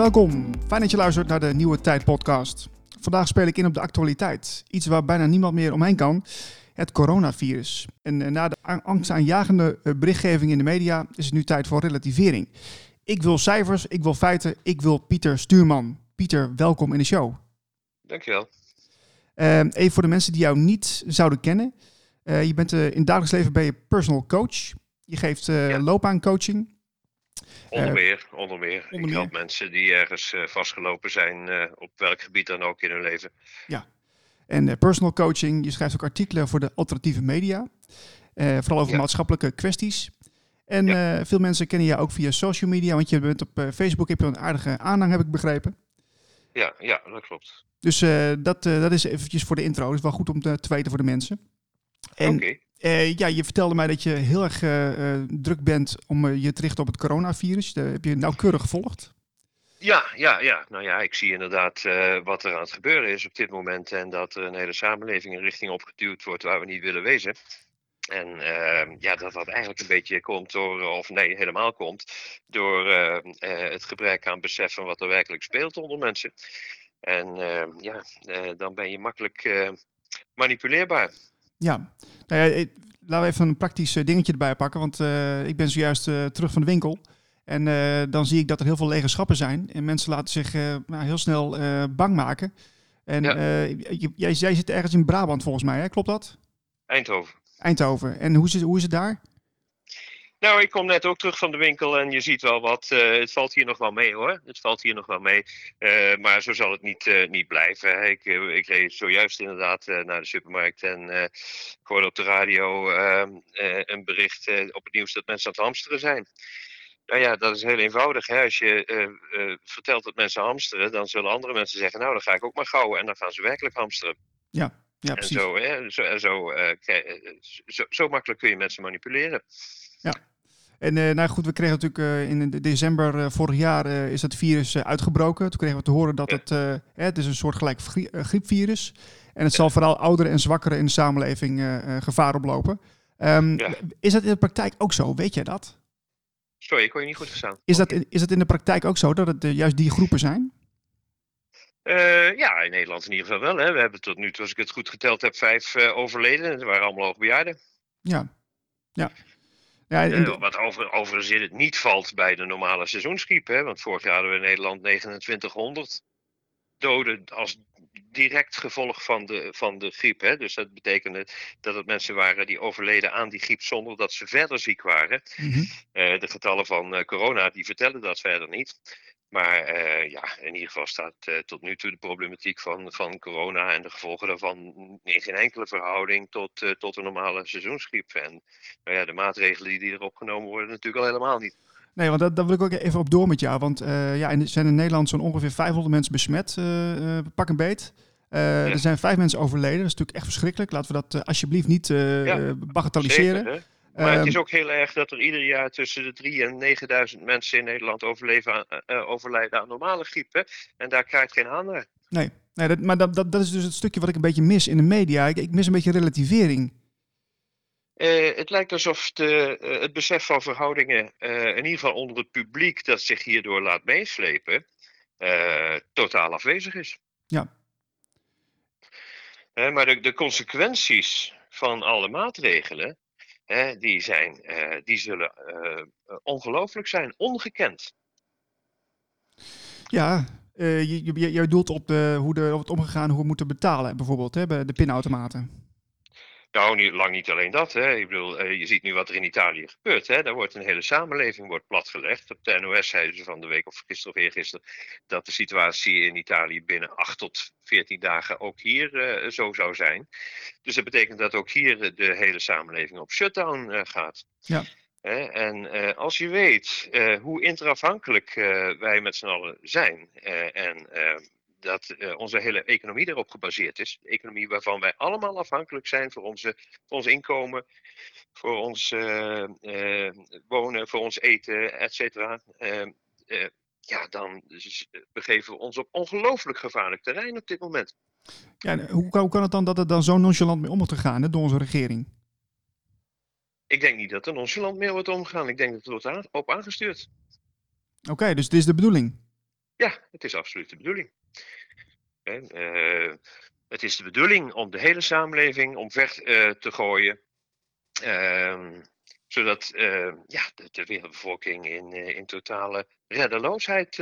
Welkom. Fijn dat je luistert naar de Nieuwe Tijd podcast. Vandaag speel ik in op de actualiteit. Iets waar bijna niemand meer omheen kan. Het coronavirus. En eh, na de angstaanjagende eh, berichtgeving in de media is het nu tijd voor relativering. Ik wil cijfers, ik wil feiten, ik wil Pieter Stuurman. Pieter, welkom in de show. Dankjewel. Uh, even voor de mensen die jou niet zouden kennen. Uh, je bent uh, in het dagelijks leven ben je personal coach. Je geeft ja. loopbaancoaching. Onder meer, onder meer. Onder ik help mensen die ergens vastgelopen zijn, op welk gebied dan ook in hun leven. Ja, en personal coaching. Je schrijft ook artikelen voor de alternatieve media. vooral over ja. maatschappelijke kwesties. En ja. veel mensen kennen je ook via social media, want je bent op Facebook, heb je een aardige aanhang, heb ik begrepen. Ja, ja dat klopt. Dus dat, dat is eventjes voor de intro. Dat is wel goed om te, te weten voor de mensen. En okay. Uh, ja, je vertelde mij dat je heel erg druk bent om je te richten op het coronavirus. Heb je nauwkeurig gevolgd. Ja, ja, ja. Nou ja, ik zie inderdaad wat er aan het gebeuren is op dit moment. En dat er een hele samenleving in richting opgeduwd wordt waar we niet willen wezen. En uh, ja, dat dat eigenlijk een beetje komt door, of nee, helemaal komt, door het gebrek aan besef van wat er werkelijk speelt onder mensen. En ja, dan ben je makkelijk manipuleerbaar. Ja, nou ja, laten we even een praktisch dingetje erbij pakken, want ik ben zojuist terug van de winkel. En dan zie ik dat er heel veel lege schappen zijn. En mensen laten zich nou, heel snel bang maken. En ja. jij, jij zit ergens in Brabant volgens mij, hè? klopt dat? Eindhoven. Eindhoven. En hoe is het, hoe is het daar? Nou, ik kom net ook terug van de winkel en je ziet wel wat. Uh, het valt hier nog wel mee hoor. Het valt hier nog wel mee. Uh, maar zo zal het niet, uh, niet blijven. Ik, ik reed zojuist inderdaad naar de supermarkt en ik hoorde op de radio ehm, een bericht op het nieuws dat mensen aan het hamsteren zijn. Nou ja, dat is heel eenvoudig. Hè? Als je vertelt dat mensen hamsteren, dan zullen andere mensen zeggen: Nou, dan ga ik ook maar gauw. En dan gaan ze werkelijk hamsteren. Ja. Ja, en zo, hè, zo, zo, zo, zo, makkelijk kun je mensen manipuleren. Ja. En uh, nou goed, we kregen natuurlijk uh, in december vorig jaar is dat virus uitgebroken. Toen kregen we te horen dat het, het is een soort gelijk griepvirus. En het zal vooral ouderen en zwakkeren in de samenleving gevaar oplopen. Um, is dat in de praktijk ook zo? Weet jij dat? Sorry, ik kon je niet goed verstaan. Is, dat, is dat in de praktijk ook zo, dat het juist die groepen zijn? Uh, ja, in Nederland in ieder geval wel. Hè. We hebben tot nu toe, als ik het goed geteld heb, vijf uh, overleden. Het waren allemaal hoogbejaarden. Ja, ja. Ja en... wat over, overigens in het niet valt bij de normale seizoensgriep. Hè. Want vorig jaar hadden we in Nederland 2900 doden als direct gevolg van de, van de griep. Hè. Dus dat betekende dat het mensen waren die overleden aan die griep zonder dat ze verder ziek waren. Mm -hmm. de getallen van corona die vertellen dat verder niet. Maar uh, ja, in ieder geval staat uh, tot nu toe de problematiek van, van corona en de gevolgen daarvan in geen enkele verhouding tot, uh, tot een normale seizoensgriep. En nou ja, de maatregelen die erop genomen worden natuurlijk al helemaal niet. Nee, want dat, daar wil ik ook even op door met jou. Want ja, er zijn in Nederland zo'n ongeveer 500 mensen besmet, pak een beet. Ja. Er zijn vijf mensen overleden. Dat is natuurlijk echt verschrikkelijk. Laten we dat alsjeblieft niet ja, bagatelliseren. Zeker, maar het is ook heel erg dat er ieder jaar tussen de 3 en 9000 mensen in Nederland overleven aan, uh, overlijden aan normale griep. En daar krijgt geen naar. Nee, nee dat, maar dat, dat, dat is dus het stukje wat ik een beetje mis in de media. Ik, ik mis een beetje relativering. Uh, het lijkt alsof de, uh, het besef van verhoudingen, in ieder geval onder het publiek dat zich hierdoor laat meeslepen, totaal afwezig is. Ja. maar de, de consequenties van alle maatregelen, Die, zijn, uh, die zullen uh, ongelooflijk zijn, ongekend. Ja, je, doelt op de, hoe er wordt omgegaan, hoe we moeten betalen, bijvoorbeeld, hè, bij de pinautomaten. Nou, niet, lang niet alleen dat. Hè. Ik bedoel, je ziet nu wat er in Italië gebeurt. Hè. Daar wordt een hele samenleving wordt platgelegd. Op de NOS zeiden ze van de week, of gisteren of eergisteren, dat de situatie in Italië binnen 8 tot 14 dagen ook hier uh, zo zou zijn. Dus dat betekent dat ook hier de hele samenleving op shutdown uh, gaat. Ja. en uh, als je weet hoe interafhankelijk wij met z'n allen zijn en dat uh, onze hele economie erop gebaseerd is. De economie waarvan wij allemaal afhankelijk zijn voor, onze, voor ons inkomen, voor ons uh, uh, wonen, voor ons eten, et cetera. ja, dan begeven we ons op ongelooflijk gevaarlijk terrein op dit moment. Ja, hoe, hoe kan het dan dat er dan zo nonchalant mee om wordt gegaan hè, door onze regering? Ik denk niet dat er nonchalant mee wordt omgegaan. Ik denk dat het wordt aan, op aangestuurd. Oké, okay, dus dit is de bedoeling? Ja, het is absoluut de bedoeling. Uh, het is de bedoeling om de hele samenleving omver uh, te gooien. Uh, zodat uh, ja, de, de, wereldbevolking in, in totale reddeloosheid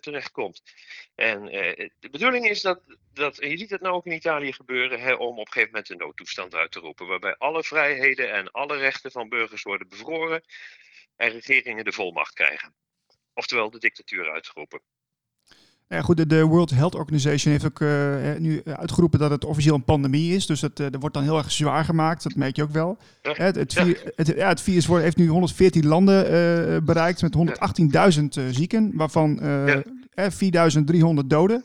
terechtkomt. En de bedoeling is dat, dat, je ziet het nou ook in Italië gebeuren, hè, om op een gegeven moment een noodtoestand uit te roepen. Waarbij alle vrijheden en alle rechten van burgers worden bevroren en regeringen de volmacht krijgen. Oftewel de dictatuur uitgeroepen. Ja, goed, de, World Health Organization heeft ook uh, nu uitgeroepen dat het officieel een pandemie is. Dus dat, uh, dat wordt dan heel erg zwaar gemaakt. Dat merk je ook wel. Ja. Het, het, ja. het, ja, het virus wordt, heeft nu 114 landen uh, bereikt met 118.000 zieken, waarvan 4.300 doden.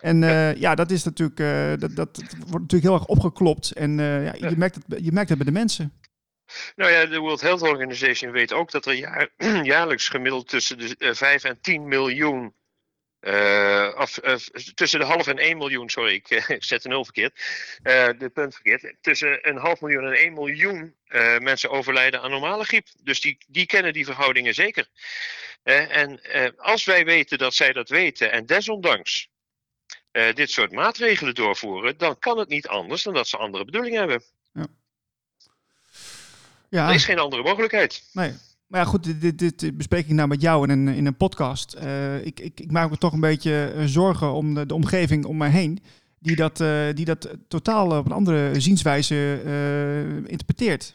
En ja, dat is natuurlijk, dat, dat wordt natuurlijk heel erg opgeklopt. En ja, je, merkt het, je merkt het bij de mensen. Nou ja, de World Health Organization weet ook dat er jaar, jaarlijks gemiddeld tussen de 5 en 10 miljoen uh, uh, tussen de half en 1 miljoen, sorry, ik, ik zet de nul verkeerd. Uh, de punt verkeerd. Tussen een half miljoen en 1 miljoen mensen overlijden aan normale griep. Dus die, die kennen die verhoudingen zeker. en als wij weten dat zij dat weten en desondanks dit soort maatregelen doorvoeren, dan kan het niet anders dan dat ze andere bedoelingen hebben. Ja. Ja. Er is geen andere mogelijkheid. Nee, maar ja, goed, dit, bespreek ik nou met jou in een, in een podcast. Uh, ik, ik, ik, maak me toch een beetje eh, zorgen om de, omgeving om mij heen. Die dat, uh, die dat totaal op een andere zienswijze interpreteert.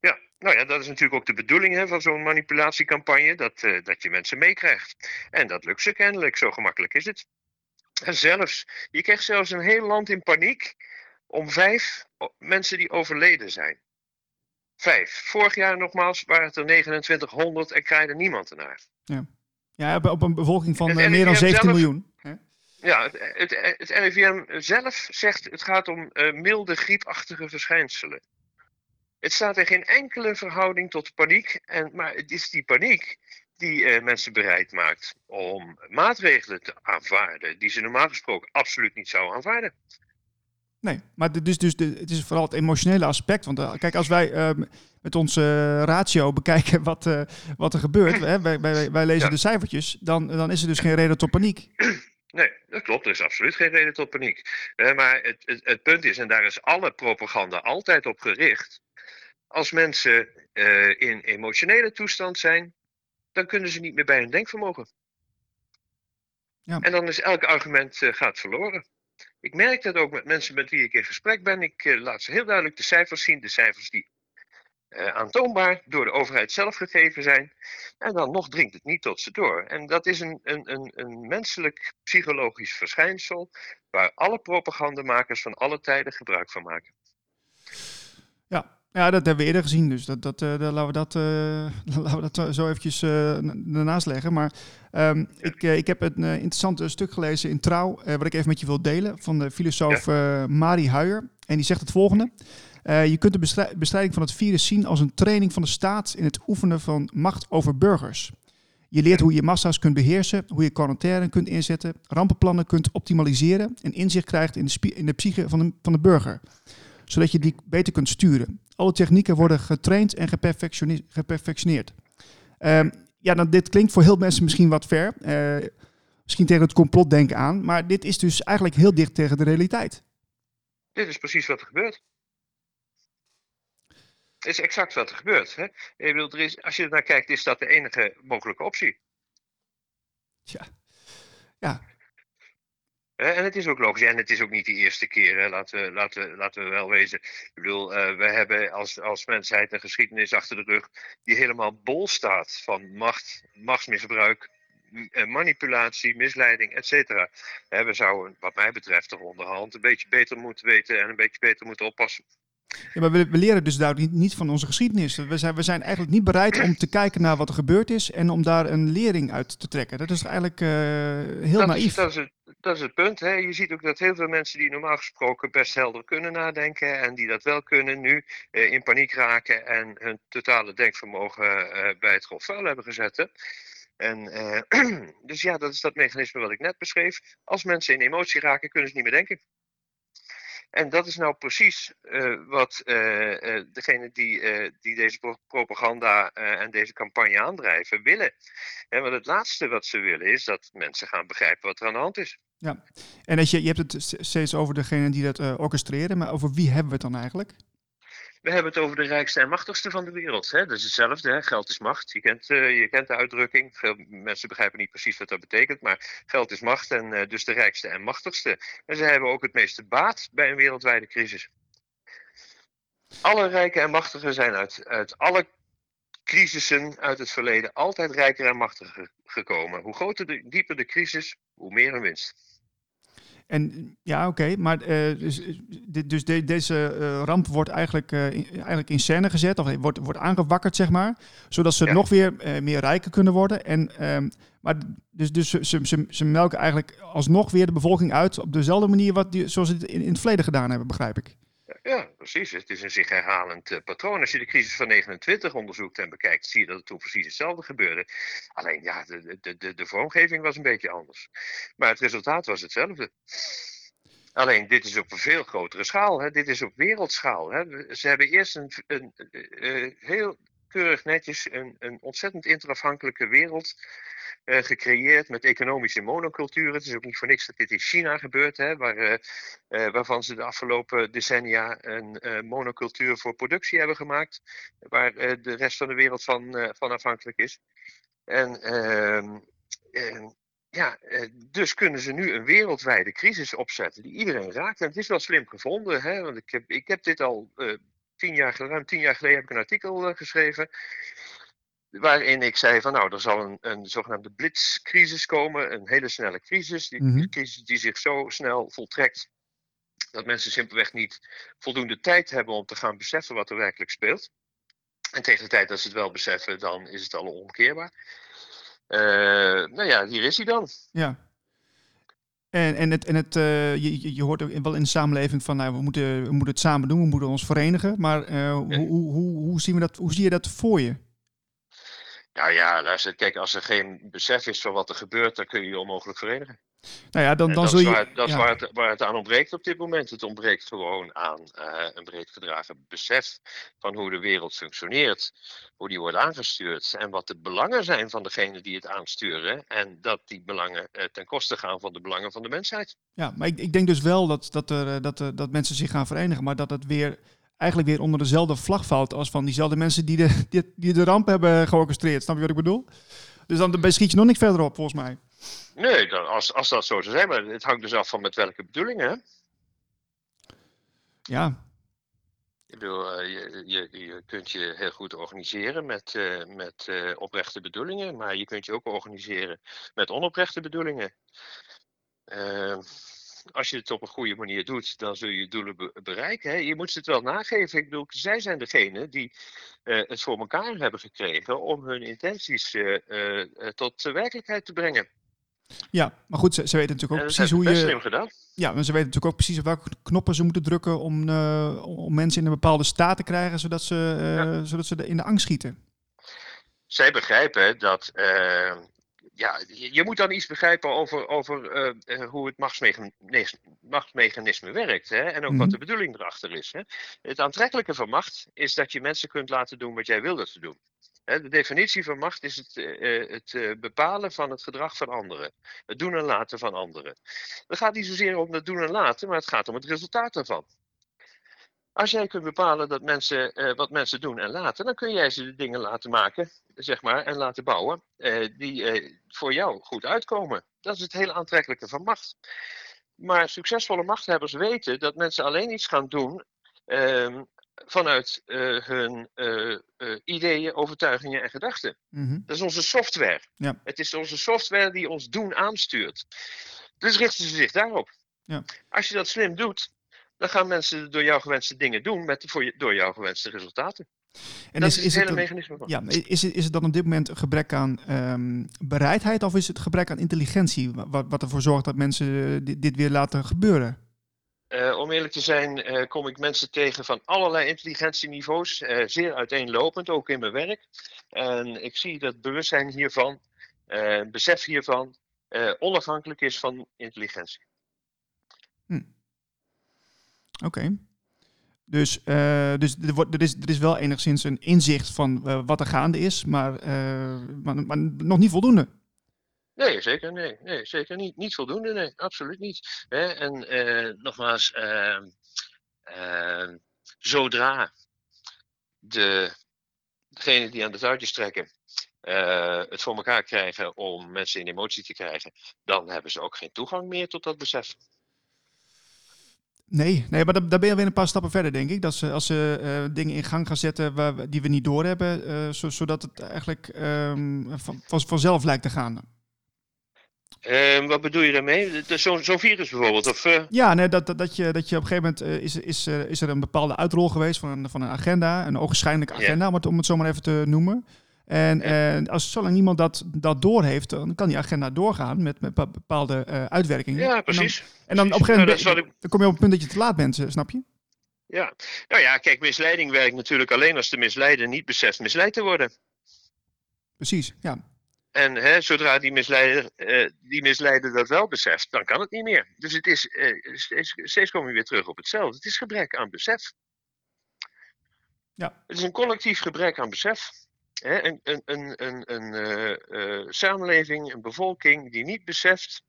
Ja, nou ja, dat is natuurlijk ook de bedoeling hè, van zo'n manipulatiecampagne. Dat, dat je mensen meekrijgt. En dat lukt ze kennelijk, zo gemakkelijk is het. En zelfs, je krijgt zelfs een heel land in paniek om vijf mensen die overleden zijn. Vijf. Vorig jaar nogmaals waren het er 2900 en krijgde niemand ernaar. Ja, ja op een bevolking van eh, meer dan 17 miljoen. Hè? Ja, het, het, het, RIVM zelf zegt het gaat om uh, milde griepachtige verschijnselen. Het staat in geen enkele verhouding tot paniek, en, maar het is die paniek die uh, mensen bereid maakt om maatregelen te aanvaarden die ze normaal gesproken absoluut niet zouden aanvaarden. Nee, maar dus, dus de, het is vooral het emotionele aspect. Want uh, kijk, als wij uh, met onze uh, ratio bekijken wat, uh, wat er gebeurt, hè, wij, wij, wij, lezen ja. de cijfertjes, dan, dan is er dus geen reden tot paniek. Nee, dat klopt. Er is absoluut geen reden tot paniek. maar het, het, het, punt is, en daar is alle propaganda altijd op gericht. Als mensen in emotionele toestand zijn, dan kunnen ze niet meer bij hun denkvermogen. Ja. En dan is elk argument gaat verloren. Ik merk dat ook met mensen met wie ik in gesprek ben. Ik uh, laat ze heel duidelijk de cijfers zien. De cijfers die uh, aantoonbaar door de overheid zelf gegeven zijn. En dan nog dringt het niet tot ze door. En dat is een, een, een, een menselijk psychologisch verschijnsel. Waar alle propagandamakers van alle tijden gebruik van maken. Ja, ja, dat hebben we eerder gezien, dus dat, dat, uh, laten we dat, uh, laten we dat zo eventjes uh, ernaast leggen. Maar um, ik, ik heb een interessant stuk gelezen in Trouw, wat ik even met je wil delen, van de filosoof. Mari Huijer. En die zegt het volgende. je kunt de bestrijding van het virus zien als een training van de staat in het oefenen van macht over burgers. Je leert hoe je massa's kunt beheersen, hoe je quarantaine kunt inzetten, rampenplannen kunt optimaliseren en inzicht krijgt in de, in de psyche van de, van de burger zodat je die beter kunt sturen. Alle technieken worden getraind en geperfectioneerd. Um, ja, nou, dit klinkt voor heel mensen misschien wat ver. Uh, misschien tegen het complotdenken aan. Maar dit is dus eigenlijk heel dicht tegen de realiteit. Dit is precies wat er gebeurt. Het is exact wat er gebeurt. Hè? Ik bedoel, er is, als je er naar kijkt, is dat de enige mogelijke optie. Ja. ja. En het is ook logisch. En het is ook niet de eerste keer. Hè. Laten, we, laten, laten we wel wezen. Ik bedoel, uh, we hebben als, als mensheid een geschiedenis achter de rug. die helemaal bol staat van macht, machtsmisbruik. Eh, manipulatie, misleiding, et cetera. We zouden, wat mij betreft, toch onderhand een beetje beter moeten weten en een beetje beter moeten oppassen. Ja, maar we, we, leren dus daar niet van onze geschiedenis. We zijn, we zijn eigenlijk niet bereid om te kijken naar wat er gebeurd is en om daar een lering uit te trekken. Dat is eigenlijk uh, heel dat naïef. Is, dat, is het, dat is het punt. Hè. Je ziet ook dat heel veel mensen die normaal gesproken best helder kunnen nadenken en die dat wel kunnen, nu uh, in paniek raken en hun totale denkvermogen uh, bij het grof vuil hebben gezet. En, dus ja, dat is dat mechanisme wat ik net beschreef. Als mensen in emotie raken, kunnen ze niet meer denken. En dat is nou precies wat degene die, die deze propaganda en deze campagne aandrijven willen. En want het laatste wat ze willen is dat mensen gaan begrijpen wat er aan de hand is. Ja, en als je, je hebt het steeds over degene die dat uh, orchestreren, maar over wie hebben we het dan eigenlijk? We hebben het over de rijkste en machtigste van de wereld. Hè? Dat is hetzelfde, hè? geld is macht. Je kent, uh, je kent de uitdrukking. Veel mensen begrijpen niet precies wat dat betekent, maar geld is macht en uh, dus de rijkste en machtigste. En ze hebben ook het meeste baat bij een wereldwijde crisis. Alle rijken en machtigen zijn uit, uit alle crisissen uit het verleden altijd rijker en machtiger gekomen. Hoe groter de, dieper de crisis, hoe meer een winst. En ja, oké, maar uh, dus, dus de, deze uh, ramp wordt eigenlijk, uh, in, eigenlijk in scène gezet, of wordt, wordt aangewakkerd, zeg maar, zodat ze ja. nog weer meer rijker kunnen worden. En, um, maar dus, dus ze, ze, ze, melken eigenlijk alsnog weer de bevolking uit op dezelfde manier wat die, zoals ze het in, in het verleden gedaan hebben, begrijp ik. Ja, precies. Het is een zich herhalend patroon. Als je de crisis van 29 onderzoekt en bekijkt, zie je dat het toen precies hetzelfde gebeurde. Alleen ja, de, de, de, de vormgeving was een beetje anders. Maar het resultaat was hetzelfde. Alleen dit is op een veel grotere schaal. Hè. Dit is op wereldschaal. Hè. Ze hebben eerst een, een, een, een heel keurig netjes een, een ontzettend interafhankelijke wereld uh, gecreëerd met economische monoculturen. Het is ook niet voor niks dat dit in China gebeurt, hè, waar, uh, waarvan ze de afgelopen decennia een monocultuur voor productie hebben gemaakt, waar de rest van de wereld van, van afhankelijk is. En ehm, ja, dus kunnen ze nu een wereldwijde crisis opzetten die iedereen raakt. En het is wel slim gevonden, hè, want ik heb, ik heb dit al tien jaar, ruim tien jaar geleden heb ik een artikel geschreven waarin ik zei van nou, er zal een, een zogenaamde blitzcrisis komen, een hele snelle crisis, die, mm -hmm. crisis die zich zo snel voltrekt dat mensen simpelweg niet voldoende tijd hebben om te gaan beseffen wat er werkelijk speelt. En tegen de tijd dat ze het wel beseffen, dan is het al onkeerbaar. Uh, nou ja, hier is hij dan. Ja. En, en, het, en het, uh, je, je hoort wel in de samenleving van, nou, we moeten, we moeten het samen doen, we moeten ons verenigen. Maar uh, ja. hoe, hoe, hoe, hoe, zien we dat, hoe zie je dat voor je? Nou ja, luister, kijk, als er geen besef is van wat er gebeurt, dan kun je je onmogelijk verenigen. Nou ja, dan, dan dat is, je... waar, dat is ja. waar, het, waar het aan ontbreekt op dit moment. Het ontbreekt gewoon aan uh, een breed gedragen besef van hoe de wereld functioneert, hoe die wordt aangestuurd en wat de belangen zijn van degene die het aansturen. En dat die belangen uh, ten koste gaan van de belangen van de mensheid. Ja, maar ik, ik denk dus wel dat, dat, er, dat, dat mensen zich gaan verenigen, maar dat het weer eigenlijk weer onder dezelfde vlag valt als van diezelfde mensen die de, die, die de ramp hebben georchestreerd. Snap je wat ik bedoel? Dus dan schiet je nog niet verder op, volgens mij. Nee, dan, als, als dat zo zou zijn, maar het hangt dus af van met welke bedoelingen. Hè? Ja. Ik bedoel, uh, je, je, je kunt je heel goed organiseren met, uh, met uh, oprechte bedoelingen, maar je kunt je ook organiseren met onoprechte bedoelingen. Uh, als je het op een goede manier doet, dan zul je je doelen be bereiken. Hè? Je moet ze het wel nageven. Ik bedoel, zij zijn degene die het voor elkaar hebben gekregen om hun intenties tot werkelijkheid te brengen. Ja, maar goed, ze, ze weten natuurlijk ook precies hoe je. slim gedaan. Ja, maar ze weten natuurlijk ook precies op welke knoppen ze moeten drukken om, om mensen in een bepaalde staat te krijgen, zodat ze, ja. zodat ze in de angst schieten. Zij begrijpen dat ja, je, je, moet dan iets begrijpen over, over hoe het machtsmechanisme, machtsmechanisme werkt. Hè? En ook mm -hmm. wat de bedoeling erachter is. Hè? Het aantrekkelijke van macht is dat je mensen kunt laten doen wat jij wil dat ze doen. De definitie van macht is het, uh, het uh, bepalen van het gedrag van anderen. Het doen en laten van anderen. Het gaat niet zozeer om het doen en laten, maar het gaat om het resultaat daarvan. Als jij kunt bepalen dat mensen, wat mensen doen en laten, dan kun jij ze de dingen laten maken, zeg maar, en laten bouwen die voor jou goed uitkomen. Dat is het hele aantrekkelijke van macht. Maar succesvolle machthebbers weten dat mensen alleen iets gaan doen ehm, vanuit hun ideeën, overtuigingen en gedachten. Mm -hmm. Dat is onze software. Ja. Het is onze software die ons doen aanstuurt. Dus richten ze zich daarop. Ja. Als je dat slim doet, dan gaan mensen door jou gewenste dingen doen met voor je, door jou gewenste resultaten. En dat is, is, is het hele mechanisme van. Ja, is, is het dan op dit moment een gebrek aan um, bereidheid of is het gebrek aan intelligentie wat, wat ervoor zorgt dat mensen dit, dit weer laten gebeuren? Uh, om eerlijk te zijn, uh, kom ik mensen tegen van allerlei intelligentieniveaus, uh, zeer uiteenlopend, ook in mijn werk. En ik zie dat bewustzijn hiervan, besef hiervan, onafhankelijk is van intelligentie. Hm. Oké. Dus, dus er, wordt, er, is, er is wel enigszins een inzicht van wat er gaande is, maar, maar, maar, nog niet voldoende. Nee, zeker, nee, nee, zeker niet. Niet voldoende, nee, absoluut niet. Hè? En nogmaals, ehm, ehm, zodra de, degenen die aan de touwtjes trekken het voor elkaar krijgen om mensen in emotie te krijgen, dan hebben ze ook geen toegang meer tot dat besef. Nee, nee maar daar ben je weer een paar stappen verder, denk ik. Dat ze, als ze uh, dingen in gang gaan zetten die we niet doorhebben, uh, zo, zodat het eigenlijk um, van, vanzelf lijkt te gaan. Uh, wat bedoel je daarmee? Zo'n zo virus bijvoorbeeld? Of, uh... Ja, nee, dat, dat, dat, je, dat je op een gegeven moment is, is, is er een bepaalde uitrol geweest van een, van een agenda, een ogenschijnlijke agenda, yeah. om het zo maar even te noemen. En, en als zolang niemand dat, dat doorheeft, dan kan die agenda doorgaan met, met bepaalde uitwerkingen. Ja, precies. En dan, en dan op een gegeven moment nou, dan kom je op het punt dat je te laat bent, eh, snap je? Ja, nou ja, kijk, misleiding werkt natuurlijk alleen als de misleider niet beseft misleid te worden. Precies, ja. En hè, zodra die misleider, uh, die misleider dat wel beseft, dan kan het niet meer. Dus het is, uh, steeds, steeds kom je weer terug op hetzelfde. Het is gebrek aan besef. Ja. Het is een collectief gebrek aan besef. Hè, een een, een, een, een uh, uh, samenleving, een bevolking die niet beseft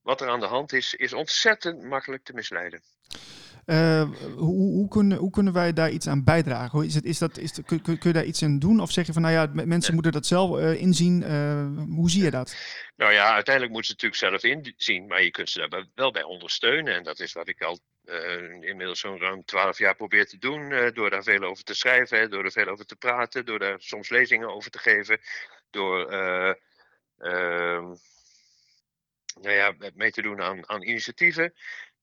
wat er aan de hand is, is ontzettend makkelijk te misleiden. Uh, hoe, hoe, kunnen, hoe kunnen wij daar iets aan bijdragen? Is het, is dat, is kun, kun, je daar iets aan doen? Of zeg je van, nou ja, mensen moeten dat zelf uh, inzien? Uh, hoe zie je dat? Nou ja, uiteindelijk moeten ze het natuurlijk zelf inzien, maar je kunt ze daar wel bij ondersteunen. En dat is wat ik al inmiddels zo'n ruim twaalf jaar probeer te doen. door daar veel over te schrijven, door er veel over te praten, door daar soms lezingen over te geven. Door ehm, nou ja, mee te doen aan, aan initiatieven.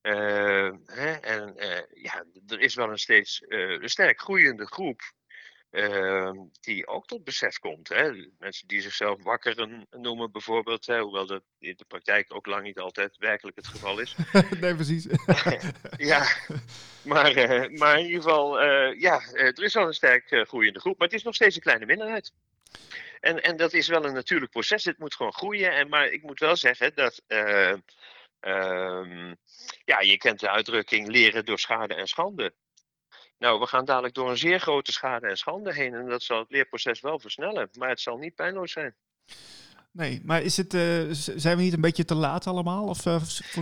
Uh, hè, en uh, ja, er is wel een steeds een sterk groeiende groep ehm, die ook tot besef komt. Hè. Mensen die zichzelf wakker noemen bijvoorbeeld, hè, hoewel dat in de praktijk ook lang niet altijd werkelijk het geval is. nee, precies. ja, maar, maar in ieder geval, ja, er is wel een sterk groeiende groep, maar het is nog steeds een kleine minderheid. En, en dat is wel een natuurlijk proces, het moet gewoon groeien. En, maar ik moet wel zeggen dat Um, ja, je kent de uitdrukking leren door schade en schande. Nou, we gaan dadelijk door een zeer grote schade en schande heen en dat zal het leerproces wel versnellen, maar het zal niet pijnloos zijn. Nee, maar is het, uh, zijn we niet een beetje te laat allemaal? Of, uh,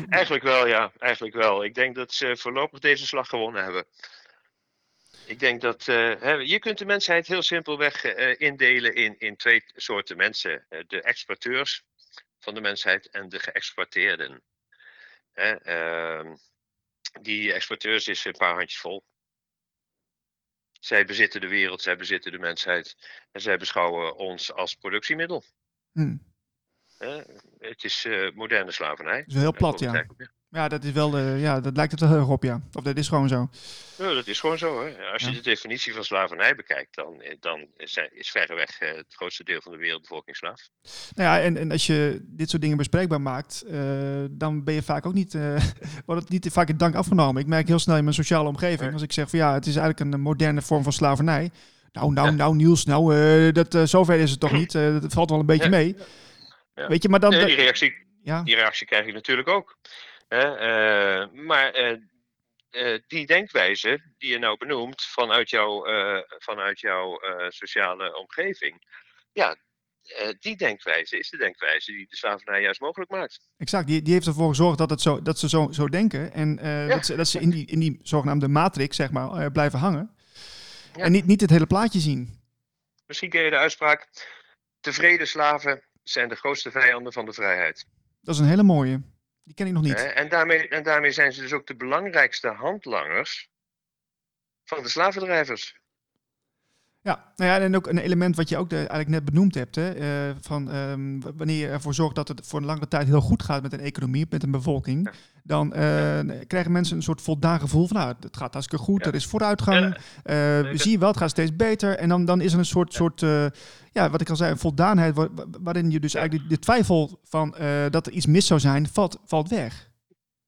Eigenlijk wel, ja. Eigenlijk wel. Ik denk dat ze voorlopig deze slag gewonnen hebben. Ik denk dat uh, hè, je kunt de mensheid heel simpelweg indelen in, in twee soorten mensen. de exploiteurs van de mensheid en de geëxploiteerden. Uh, die exporteurs is een paar handjes vol. Zij bezitten de wereld, zij bezitten de mensheid en zij beschouwen ons als productiemiddel. Hmm. Het is uh, moderne slavernij. Het is heel plat, ja. Ja, dat is wel de, ja, dat lijkt het wel heel erg op, ja. Of dat is gewoon zo. Ja, dat is gewoon zo. Hè. Als je ja. de definitie van slavernij bekijkt, dan, eh, dan is, verreweg eh, het grootste deel van de wereldbevolking slaaf. Nou ja, en, en als je dit soort dingen bespreekbaar maakt, uh, dan ben je vaak ook niet, uh, wordt het niet vaak in dank afgenomen. Ik merk heel snel in mijn sociale omgeving, ja. als ik zeg van ja, het is eigenlijk een moderne vorm van slavernij. Nou, nou, nou, Niels, nou, dat, zover is het toch niet. dat valt wel een beetje mee. Weet je, maar dan... Die, reactie, die reactie krijg ik natuurlijk ook. Uh, maar uh, uh, die denkwijze die je nou benoemt vanuit, jou, vanuit jouw sociale omgeving, ja, die denkwijze is de denkwijze die de slavernij juist mogelijk maakt. Exact, die, die heeft ervoor gezorgd dat, het zo, dat ze zo, zo denken en ja. dat, ze, dat ze in die, in die zogenaamde matrix zeg maar, blijven hangen ja. en niet, niet het hele plaatje zien. Misschien ken je de uitspraak, tevreden slaven zijn de grootste vijanden van de vrijheid. Dat is een hele mooie. Die ken ik nog niet. En daarmee, en daarmee zijn ze dus ook de belangrijkste handlangers van de slavendrijvers. Ja, nou ja, en ook een element wat je ook de, eigenlijk net benoemd hebt. Hè, uh, van, um, wanneer je ervoor zorgt dat het voor een langere tijd heel goed gaat met een economie, met een bevolking, ja. dan uh, ja. krijgen mensen een soort voldaan gevoel van, nou, het gaat hartstikke goed, ja. er is vooruitgang, uh, we zien wel, het gaat steeds beter. En dan, dan is er een soort, soort ja, wat ik al zei, een voldaanheid, waarin je dus eigenlijk de, de twijfel van dat er iets mis zou zijn, valt, valt weg.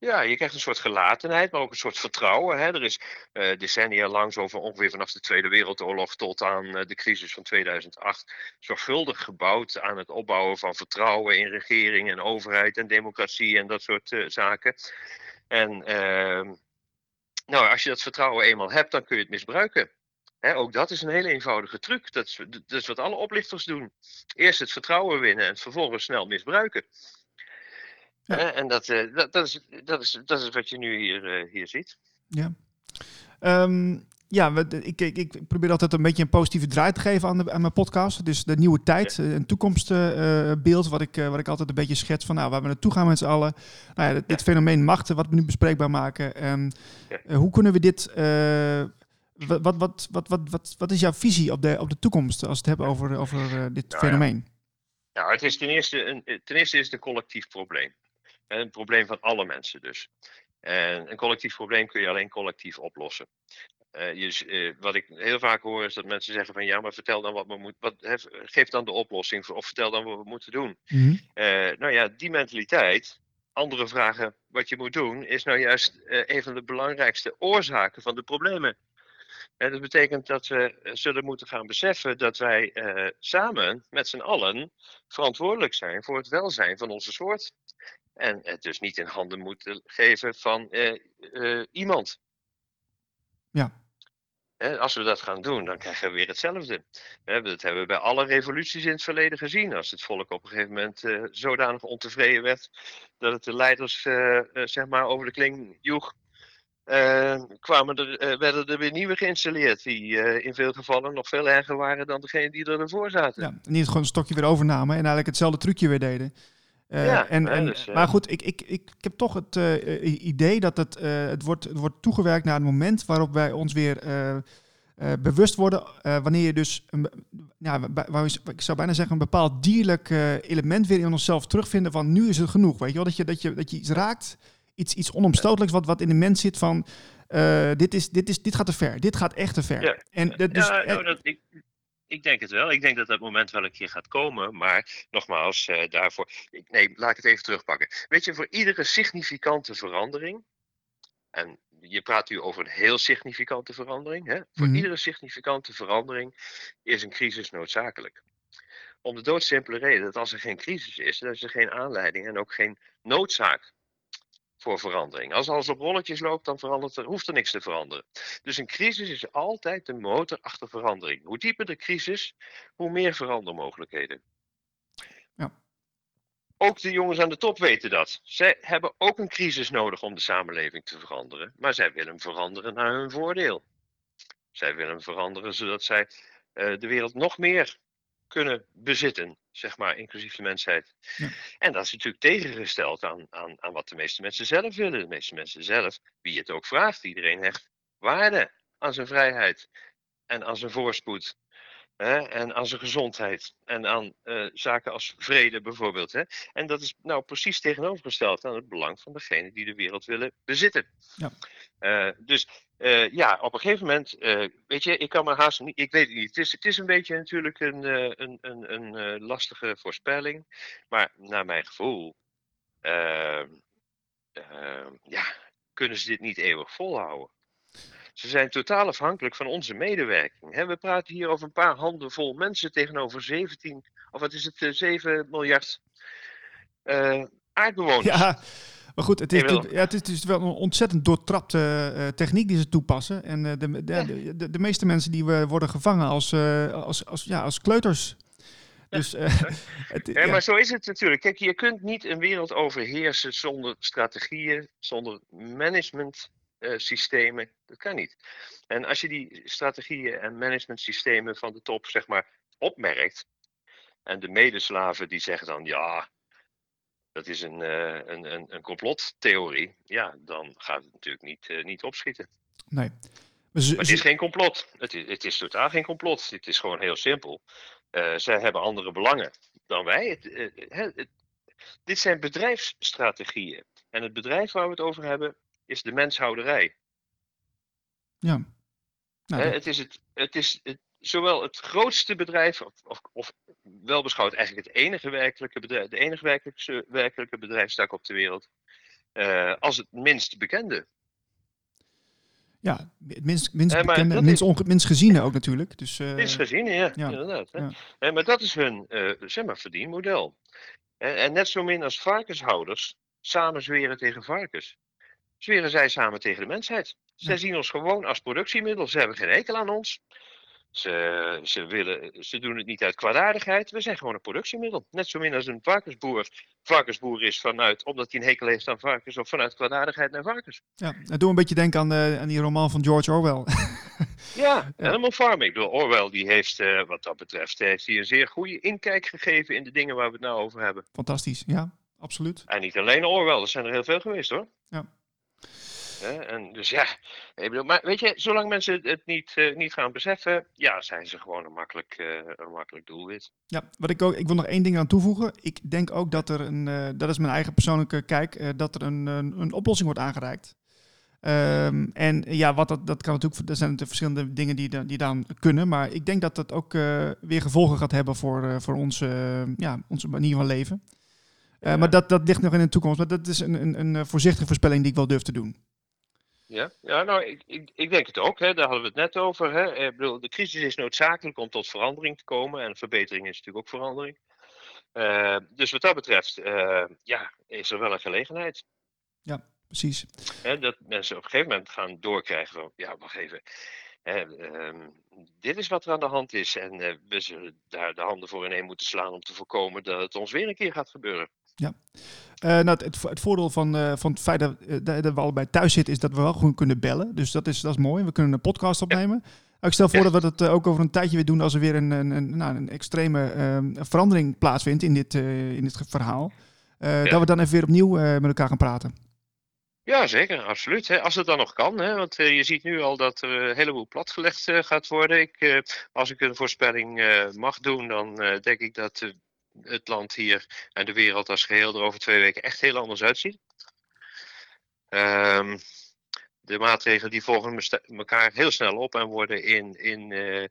Ja, je krijgt een soort gelatenheid, maar ook een soort vertrouwen. Hè. Er is uh, decennia lang, zo van ongeveer vanaf de Tweede Wereldoorlog tot aan uh, de crisis van 2008, zorgvuldig gebouwd aan het opbouwen van vertrouwen in regering en overheid en democratie en dat soort uh, zaken. En ehm, Nou, als je dat vertrouwen eenmaal hebt, dan kun je het misbruiken. ook dat is een hele eenvoudige truc. Dat is wat alle oplichters doen. Eerst het vertrouwen winnen en vervolgens snel misbruiken. En dat, dat, dat, is, dat, is, dat is wat je nu hier, hier ziet. Ja. Um, ja, ik, ik, ik, probeer altijd een beetje een positieve draai te geven aan, de, aan mijn podcast. Dus de nieuwe tijd, ja. een toekomstbeeld, uh, wat, ik, uh, wat ik altijd een beetje schets van nou, waar we naartoe gaan met z'n allen. Nou ja, dit, fenomeen machten, wat we nu bespreekbaar maken. En uh, hoe kunnen we dit... Wat, wat, wat, wat, wat, wat, wat is jouw visie op de, op de toekomst als we het hebben over, over dit nou, fenomeen? Ja. Nou, het is ten eerste, een, ten eerste is het een collectief probleem. Een probleem van alle mensen dus. En een collectief probleem kun je alleen collectief oplossen. Uh, je, uh, wat ik heel vaak hoor is dat mensen zeggen van ja, maar vertel dan wat we moeten, wat, hef, geef dan de oplossing voor, of vertel dan wat we moeten doen. Mm -hmm. uh, nou ja, die mentaliteit, andere vragen wat je moet doen, is nou juist een van de belangrijkste oorzaken van de problemen. En dat betekent dat we zullen moeten gaan beseffen dat wij samen met z'n allen verantwoordelijk zijn voor het welzijn van onze soort. En het dus niet in handen moeten geven van iemand. Ja. Als we dat gaan doen, dan krijgen we weer hetzelfde. Dat hebben we bij alle revoluties in het verleden gezien. Als het volk op een gegeven moment uh, zodanig ontevreden werd dat het de leiders zeg maar over de kling joeg, kwamen er, werden er weer nieuwe geïnstalleerd. Die in veel gevallen nog veel erger waren dan degene die er ervoor zaten. Ja, niet gewoon een stokje weer overnamen en eigenlijk hetzelfde trucje weer deden. Uh, ja, en, en, dus, uh, maar goed, ik, ik, ik, ik heb toch het uh, idee dat het, het, wordt, het wordt toegewerkt naar het moment waarop wij ons weer bewust worden. wanneer je dus, een, ja, ik zou bijna zeggen, een bepaald dierlijk element weer in onszelf terugvinden van nu is het genoeg. Weet je wel, dat je, dat je, dat je iets raakt, iets, iets onomstotelijks wat, wat in de mens zit van dit, is, dit, is, dit gaat te ver, dit gaat echt te ver. Ja, en, dat, dus, ja, nou, dat, ik, ik denk het wel. Ik denk dat dat moment wel een keer gaat komen. Maar nogmaals, uh, daarvoor. Nee, laat ik het even terugpakken. Weet je, voor iedere significante verandering. En je praat nu over een heel significante verandering. Hè? Voor mm. iedere significante verandering is een crisis noodzakelijk. Om de doodsimpele reden dat als er geen crisis is, dan is er geen aanleiding en ook geen noodzaak voor verandering. Als alles op rolletjes loopt, dan verandert er, hoeft er niks te veranderen. Dus een crisis is altijd de motor achter verandering. Hoe dieper de crisis, hoe meer verandermogelijkheden. Ja. Ook de jongens aan de top weten dat. Zij hebben ook een crisis nodig om de samenleving te veranderen. Maar zij willen veranderen naar hun voordeel. Zij willen veranderen zodat zij uh, de wereld nog meer kunnen bezitten, zeg maar, inclusief de mensheid. Ja. En dat is natuurlijk tegengesteld aan, aan, aan wat de meeste mensen zelf willen. De meeste mensen zelf, wie het ook vraagt, iedereen hecht waarde aan zijn vrijheid en aan zijn voorspoed. Hè, en aan zijn gezondheid en aan uh, zaken als vrede bijvoorbeeld. Hè. En dat is nou precies tegenovergesteld aan het belang van degene die de wereld willen bezitten. Ja. Uh, dus uh, ja, op een gegeven moment, weet je, ik kan me haast niet, ik weet het niet. Het is, het is een beetje natuurlijk een, een, een, een lastige voorspelling. Maar naar mijn gevoel, ehm, ehm, ja, kunnen ze dit niet eeuwig volhouden. Ze zijn totaal afhankelijk van onze medewerking. We praten hier over een paar handenvol mensen tegenover 17, of wat is het, 7 eh, miljard aardbewoners. Ja, maar goed, het is, ja, het is, is wel een ontzettend doortrapte uh, techniek die ze toepassen. En uh, de, de, de, meeste mensen die worden gevangen als, als, als, ja, als kleuters. Dus, het, ja, maar zo is het natuurlijk. Kijk, je kunt niet een wereld overheersen zonder strategieën, zonder management systemen. Dat kan niet. En als je die strategieën en managementsystemen van de top, zeg maar, opmerkt. En de medeslaven die zeggen dan ja, dat is een, uh, een, een, een complottheorie. Ja, dan gaat het natuurlijk niet, uh, niet opschieten. Nee. Maar, maar het is geen complot. Het is, het is totaal geen complot. Het is gewoon heel simpel. Uh, zij hebben andere belangen dan wij. Het, het, het, dit zijn bedrijfsstrategieën. En het bedrijf waar we het over hebben, is de menshouderij. Ja. Nou, het is, het, het is het, zowel het grootste bedrijf, of, of, of, wel beschouwd eigenlijk het enige werkelijke bedrijf, de enige werkelijke, werkelijke bedrijfstak op de wereld, uh, als het minst bekende. Ja, het minst, minst uh, bekende, minst, is, minst geziene ook natuurlijk. Dus, uh, minst geziene, ja, ja. inderdaad. Ja. maar dat is hun zeg maar, verdienmodel. En, en net zo min als varkenshouders samen zweren tegen varkens zweren zij samen tegen de mensheid. Zij zien ons gewoon als productiemiddel. Ze hebben geen hekel aan ons. Ze, ze, willen, ze doen het niet uit kwaadaardigheid. We zijn gewoon een productiemiddel. Net zo min als een varkensboer. Varkensboer is vanuit, omdat hij een hekel heeft aan varkens, of vanuit kwaadaardigheid naar varkens. Ja, dat doe een beetje denken aan, de, aan die roman van George Orwell. ja, Animal Farming. Ik bedoel, Orwell die heeft, uh, wat dat betreft, heeft hij een zeer goede inkijk gegeven in de dingen waar we het nou over hebben. Fantastisch, ja, absoluut. En niet alleen Orwell, er zijn er heel veel geweest hoor. Ja. En dus ja, ik bedoel, maar weet je, zolang mensen het niet, uh, niet gaan beseffen, ja, zijn ze gewoon een makkelijk, uh, een makkelijk doelwit. Ja, wat ik ook, ik wil nog één ding aan toevoegen. Ik denk ook dat er een, uh, dat is mijn eigen persoonlijke kijk, dat er een, een, een, oplossing wordt aangereikt. Um, en ja, wat dat, dat kan natuurlijk, er zijn natuurlijk verschillende dingen die, die dan kunnen, maar ik denk dat dat ook weer gevolgen gaat hebben voor, voor onze, ja, onze manier van leven. Ja. Maar dat, dat ligt nog in de toekomst. Maar dat is een, een, een voorzichtige voorspelling die ik wel durf te doen. Ja, ja nou, ik, ik, ik denk het ook. Hè. Daar hadden we het net over. Hè. Ik bedoel, de crisis is noodzakelijk om tot verandering te komen. En verbetering is natuurlijk ook verandering. Uh, dus wat dat betreft, uh, ja, is er wel een gelegenheid. Ja, precies. Hè, dat mensen op een gegeven moment gaan doorkrijgen van, ja, wacht even. Hè, uh, dit is wat er aan de hand is. En uh, we zullen daar de handen voor ineen moeten slaan om te voorkomen dat het ons weer een keer gaat gebeuren. Ja. Uh, nou, het, het, voordeel van, uh, van het feit dat, uh, dat, we allebei thuis zitten, is dat we wel gewoon kunnen bellen. Dus dat is, dat is mooi. We kunnen een podcast opnemen. Ja. Ik stel voor ja. dat we dat ook over een tijdje weer doen als er weer een, een, een, nou, een extreme ehm, verandering plaatsvindt in dit, in dit verhaal. Ja. Dat we dan even weer opnieuw met elkaar gaan praten. Ja, zeker, absoluut. Hè. Als het dan nog kan, hè, want uh, je ziet nu al dat er een heleboel platgelegd uh, gaat worden. Ik, uh, als ik een voorspelling mag doen, dan denk ik dat het land hier en de wereld als geheel er over twee weken echt heel anders uitziet. Um, de maatregelen die volgen elkaar heel snel op en worden, in, in, uh,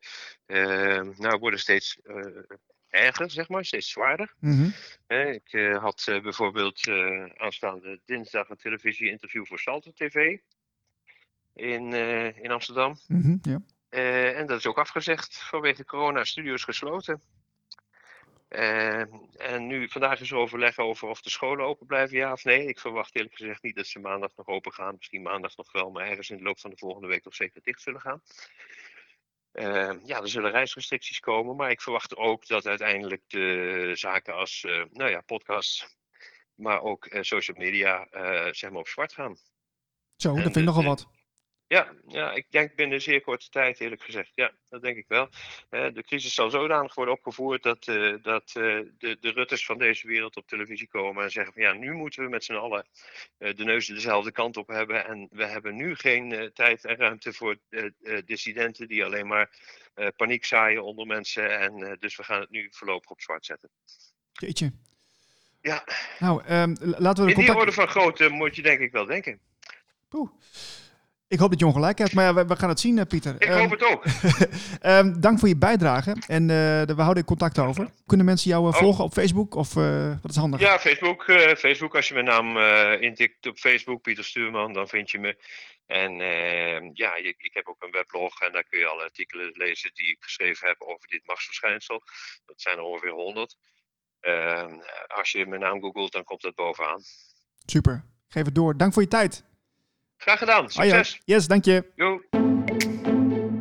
uh, nou, worden steeds uh, erger, zeg maar, steeds zwaarder. Mm -hmm. ik had bijvoorbeeld aanstaande dinsdag een televisie-interview voor Salto TV in, in Amsterdam. Mm -hmm, ja. en dat is ook afgezegd vanwege corona, studio's gesloten. Uh, en nu, vandaag is er overleg over of de scholen open blijven, ja of nee. Ik verwacht eerlijk gezegd niet dat ze maandag nog open gaan. Misschien maandag nog wel, maar ergens in de loop van de volgende week toch zeker dicht zullen gaan. Uh, ja, er zullen reisrestricties komen, maar ik verwacht ook dat uiteindelijk de zaken als, uh, nou ja, podcasts, maar ook social media, zeg maar op zwart gaan. Zo, dat vind ik nogal wat. Ja, ja, ik denk binnen zeer korte tijd, eerlijk gezegd. Ja, dat denk ik wel. de crisis zal zodanig worden opgevoerd dat, uh, dat uh, de, de Rutters van deze wereld op televisie komen en zeggen van ja, nu moeten we met z'n allen de neus dezelfde kant op hebben. En we hebben nu geen tijd en ruimte voor dissidenten die alleen maar paniek zaaien onder mensen. En dus we gaan het nu voorlopig op zwart zetten. Jeetje. Ja. Nou, um, laten we de In die orde van grootte moet je denk ik wel denken. Poeh. Ik hoop dat je ongelijk hebt, maar ja, we, we gaan het zien, uh, Pieter. Ik um, hoop het ook. um, dank voor je bijdrage en uh, we houden contact over. Kunnen mensen jou uh, oh. volgen op Facebook of wat is handig? Ja, Facebook. Facebook, als je mijn naam intikt op Facebook, Pieter Stuurman, dan vind je me. En ehm, ja, ik, ik, heb ook een weblog en daar kun je alle artikelen lezen die ik geschreven heb over dit machtsverschijnsel. Dat zijn er ongeveer 100. als je mijn naam googelt, dan komt dat bovenaan. Super. Geef het door. Dank voor je tijd. Graag gedaan. Succes. Ah, ja. Yes, dank je. Yo.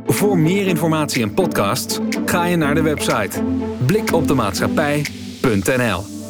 Voor meer informatie en podcasts ga je naar de website blikopdemaatschappij.nl